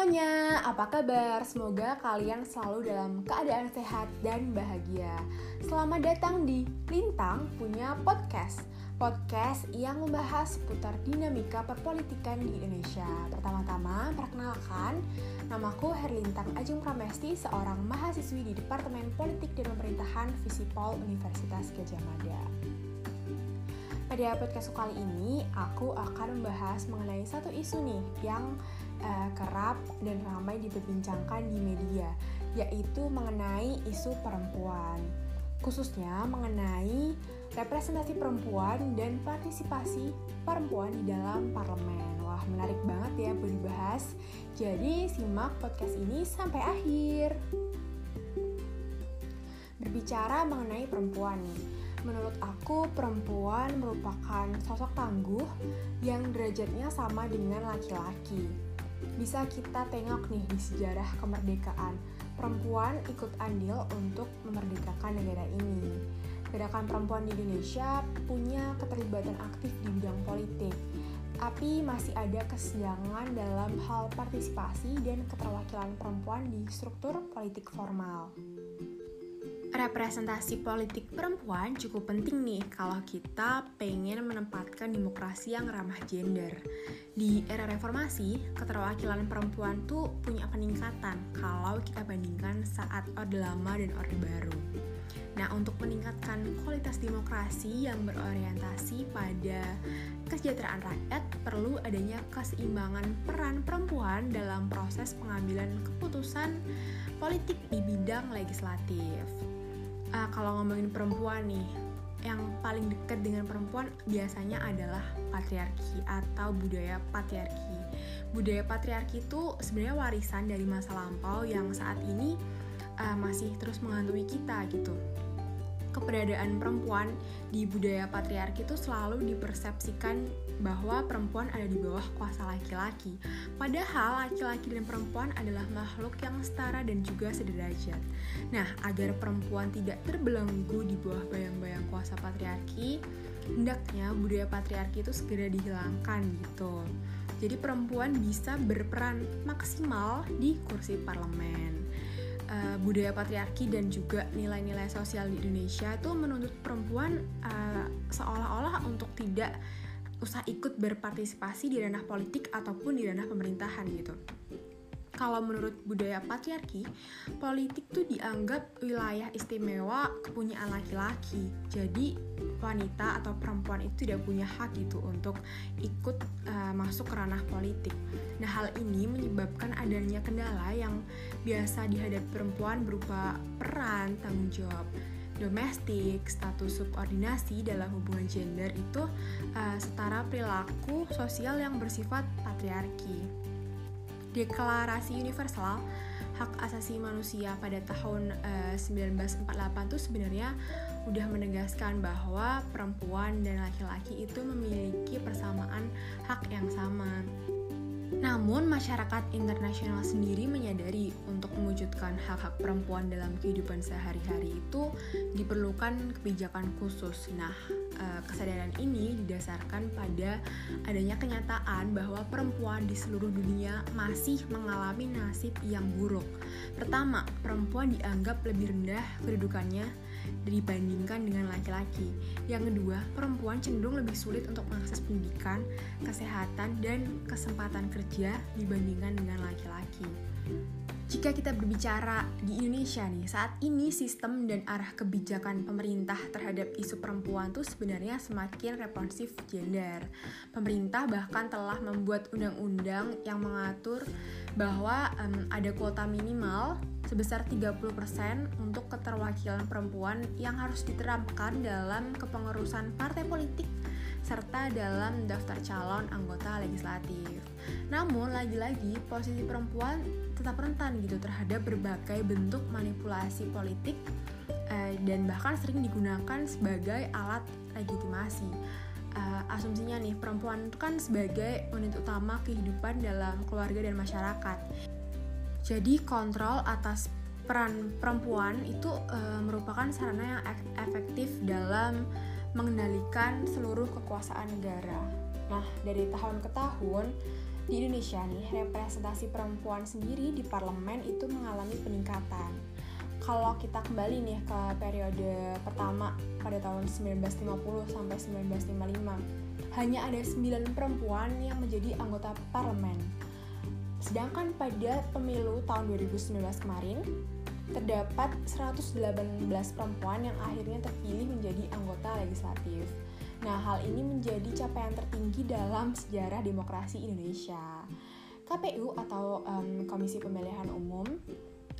semuanya, apa kabar? Semoga kalian selalu dalam keadaan sehat dan bahagia. Selamat datang di Lintang punya podcast. Podcast yang membahas seputar dinamika perpolitikan di Indonesia. Pertama-tama, perkenalkan, namaku Herlintang Ajeng Pramesti, seorang mahasiswi di Departemen Politik dan Pemerintahan Visipol Universitas Gajah Mada. Pada podcast kali ini, aku akan membahas mengenai satu isu nih yang uh, dan ramai diperbincangkan di media, yaitu mengenai isu perempuan, khususnya mengenai representasi perempuan dan partisipasi perempuan di dalam parlemen. Wah, menarik banget ya buat dibahas. Jadi, simak podcast ini sampai akhir. Berbicara mengenai perempuan nih, menurut aku perempuan merupakan sosok tangguh yang derajatnya sama dengan laki-laki bisa kita tengok nih di sejarah kemerdekaan. Perempuan ikut andil untuk memerdekakan negara ini. Gerakan perempuan di Indonesia punya keterlibatan aktif di bidang politik, tapi masih ada kesenjangan dalam hal partisipasi dan keterwakilan perempuan di struktur politik formal representasi politik perempuan cukup penting nih kalau kita pengen menempatkan demokrasi yang ramah gender. Di era reformasi, keterwakilan perempuan tuh punya peningkatan kalau kita bandingkan saat Orde Lama dan Orde Baru. Nah, untuk meningkatkan kualitas demokrasi yang berorientasi pada kesejahteraan rakyat, perlu adanya keseimbangan peran perempuan dalam proses pengambilan keputusan politik di bidang legislatif uh, kalau ngomongin perempuan nih yang paling dekat dengan perempuan biasanya adalah patriarki atau budaya patriarki. Budaya patriarki itu sebenarnya warisan dari masa lampau yang saat ini uh, masih terus menghantui kita gitu keberadaan perempuan di budaya patriarki itu selalu dipersepsikan bahwa perempuan ada di bawah kuasa laki-laki. Padahal laki-laki dan perempuan adalah makhluk yang setara dan juga sederajat. Nah, agar perempuan tidak terbelenggu di bawah bayang-bayang kuasa patriarki, hendaknya budaya patriarki itu segera dihilangkan gitu. Jadi perempuan bisa berperan maksimal di kursi parlemen uh, budaya patriarki dan juga nilai-nilai sosial di Indonesia itu menuntut perempuan uh, seolah-olah untuk tidak usah ikut berpartisipasi di ranah politik ataupun di ranah pemerintahan gitu kalau menurut budaya patriarki, politik tuh dianggap wilayah istimewa kepunyaan laki-laki. Jadi wanita atau perempuan itu tidak punya hak gitu untuk ikut uh, masuk ke ranah politik. Nah, hal ini menyebabkan adanya kendala yang biasa dihadapi perempuan berupa peran, tanggung jawab domestik, status subordinasi dalam hubungan gender itu uh, setara perilaku sosial yang bersifat patriarki. Deklarasi Universal Hak Asasi Manusia pada tahun uh, 1948 itu sebenarnya udah menegaskan bahwa perempuan dan laki-laki itu memiliki persamaan hak yang sama. Namun, masyarakat internasional sendiri menyadari untuk mewujudkan hak-hak perempuan dalam kehidupan sehari-hari itu diperlukan kebijakan khusus. Nah, eh, kesadaran ini didasarkan pada adanya kenyataan bahwa perempuan di seluruh dunia masih mengalami nasib yang buruk. Pertama, perempuan dianggap lebih rendah kedudukannya dibandingkan dengan laki-laki. Yang kedua, perempuan cenderung lebih sulit untuk mengakses pendidikan, kesehatan, dan kesempatan kerja dibandingkan dengan laki-laki. Jika kita berbicara di Indonesia nih, saat ini sistem dan arah kebijakan pemerintah terhadap isu perempuan tuh sebenarnya semakin responsif gender. Pemerintah bahkan telah membuat undang-undang yang mengatur bahwa um, ada kuota minimal sebesar 30% untuk keterwakilan perempuan yang harus diterapkan dalam kepengurusan partai politik serta dalam daftar calon anggota legislatif. Namun lagi-lagi posisi perempuan tetap rentan gitu terhadap berbagai bentuk manipulasi politik eh, dan bahkan sering digunakan sebagai alat legitimasi. Uh, asumsinya nih perempuan itu kan sebagai unit utama kehidupan dalam keluarga dan masyarakat. Jadi kontrol atas peran perempuan itu uh, merupakan sarana yang efektif dalam mengendalikan seluruh kekuasaan negara. Nah, dari tahun ke tahun di Indonesia nih representasi perempuan sendiri di parlemen itu mengalami peningkatan. Kalau kita kembali nih ke periode pertama pada tahun 1950 sampai 1955, hanya ada 9 perempuan yang menjadi anggota parlemen. Sedangkan pada pemilu tahun 2019 kemarin, terdapat 118 perempuan yang akhirnya terpilih menjadi anggota legislatif. Nah, hal ini menjadi capaian tertinggi dalam sejarah demokrasi Indonesia. KPU atau um, Komisi Pemilihan Umum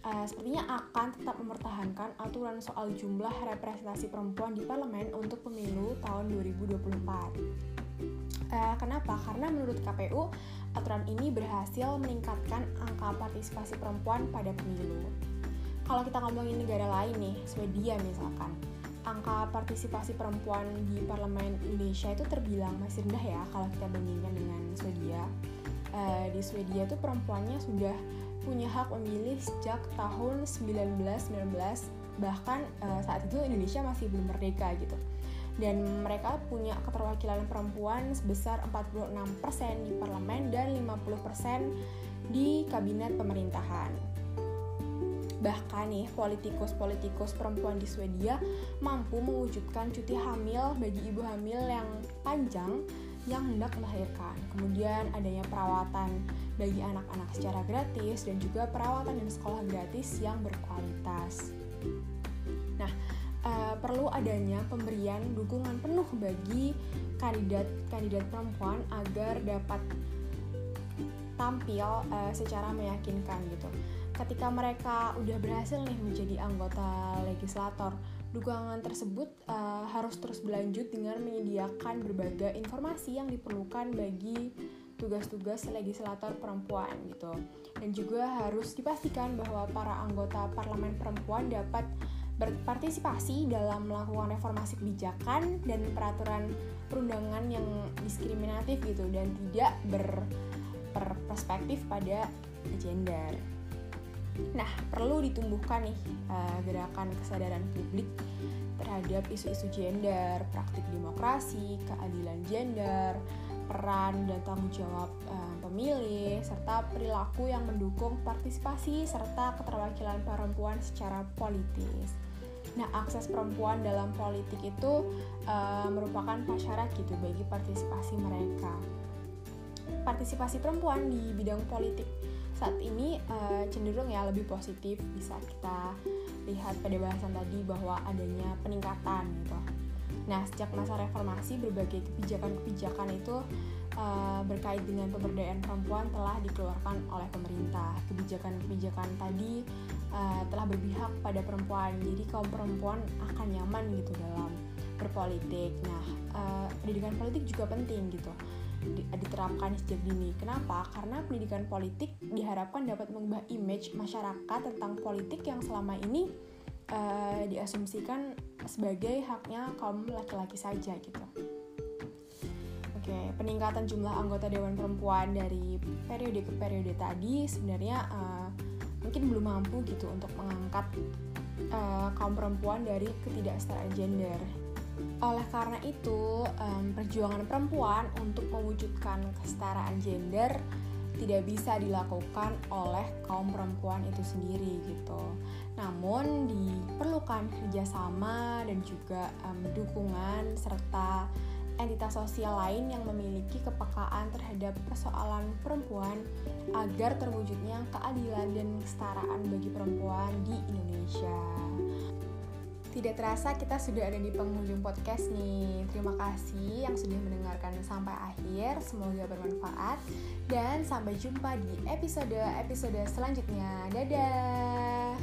uh, sepertinya akan tetap mempertahankan aturan soal jumlah representasi perempuan di parlemen untuk pemilu tahun 2024. Uh, kenapa? Karena menurut KPU, aturan ini berhasil meningkatkan angka partisipasi perempuan pada pemilu. Kalau kita ngomongin negara lain nih, Swedia misalkan, angka partisipasi perempuan di parlemen Indonesia itu terbilang masih rendah ya kalau kita bandingkan dengan Swedia. Uh, di Swedia tuh perempuannya sudah punya hak memilih sejak tahun 1919 bahkan uh, saat itu Indonesia masih belum merdeka gitu. Dan mereka punya keterwakilan perempuan sebesar 46% di parlemen dan 50% di kabinet pemerintahan. Bahkan nih, politikus-politikus perempuan di Swedia mampu mewujudkan cuti hamil bagi ibu hamil yang panjang yang hendak melahirkan. Kemudian adanya perawatan bagi anak-anak secara gratis dan juga perawatan dan sekolah gratis yang berkualitas. Perlu adanya pemberian dukungan penuh bagi kandidat-kandidat perempuan agar dapat tampil uh, secara meyakinkan gitu ketika mereka udah berhasil nih menjadi anggota legislator, dukungan tersebut uh, harus terus berlanjut dengan menyediakan berbagai informasi yang diperlukan bagi tugas-tugas legislator perempuan gitu. Dan juga harus dipastikan bahwa para anggota parlemen perempuan dapat berpartisipasi dalam melakukan reformasi kebijakan dan peraturan perundangan yang diskriminatif gitu dan tidak berperspektif pada gender. Nah, perlu ditumbuhkan nih uh, gerakan kesadaran publik terhadap isu-isu gender, praktik demokrasi, keadilan gender, peran dan tanggung jawab uh, pemilih, serta perilaku yang mendukung partisipasi serta keterwakilan perempuan secara politis. Nah, akses perempuan dalam politik itu uh, merupakan prasyarat gitu bagi partisipasi mereka. Partisipasi perempuan di bidang politik saat ini uh, cenderung ya lebih positif bisa kita lihat pada bahasan tadi bahwa adanya peningkatan gitu. Nah sejak masa reformasi berbagai kebijakan-kebijakan itu uh, berkait dengan pemberdayaan perempuan telah dikeluarkan oleh pemerintah. Kebijakan-kebijakan tadi uh, telah berpihak pada perempuan, jadi kaum perempuan akan nyaman gitu dalam berpolitik. Nah uh, pendidikan politik juga penting gitu diterapkan sejak dini. Kenapa? Karena pendidikan politik diharapkan dapat mengubah image masyarakat tentang politik yang selama ini uh, diasumsikan sebagai haknya kaum laki-laki saja gitu. Oke, peningkatan jumlah anggota dewan perempuan dari periode ke periode tadi sebenarnya uh, mungkin belum mampu gitu untuk mengangkat uh, kaum perempuan dari ketidaksetaraan gender oleh karena itu, um, perjuangan perempuan untuk mewujudkan kesetaraan gender tidak bisa dilakukan oleh kaum perempuan itu sendiri gitu. Namun diperlukan kerjasama dan juga um, dukungan serta entitas sosial lain yang memiliki kepekaan terhadap persoalan perempuan agar terwujudnya keadilan dan kesetaraan bagi perempuan di Indonesia. Tidak terasa kita sudah ada di penghujung podcast nih. Terima kasih yang sudah mendengarkan sampai akhir. Semoga bermanfaat dan sampai jumpa di episode-episode selanjutnya. Dadah.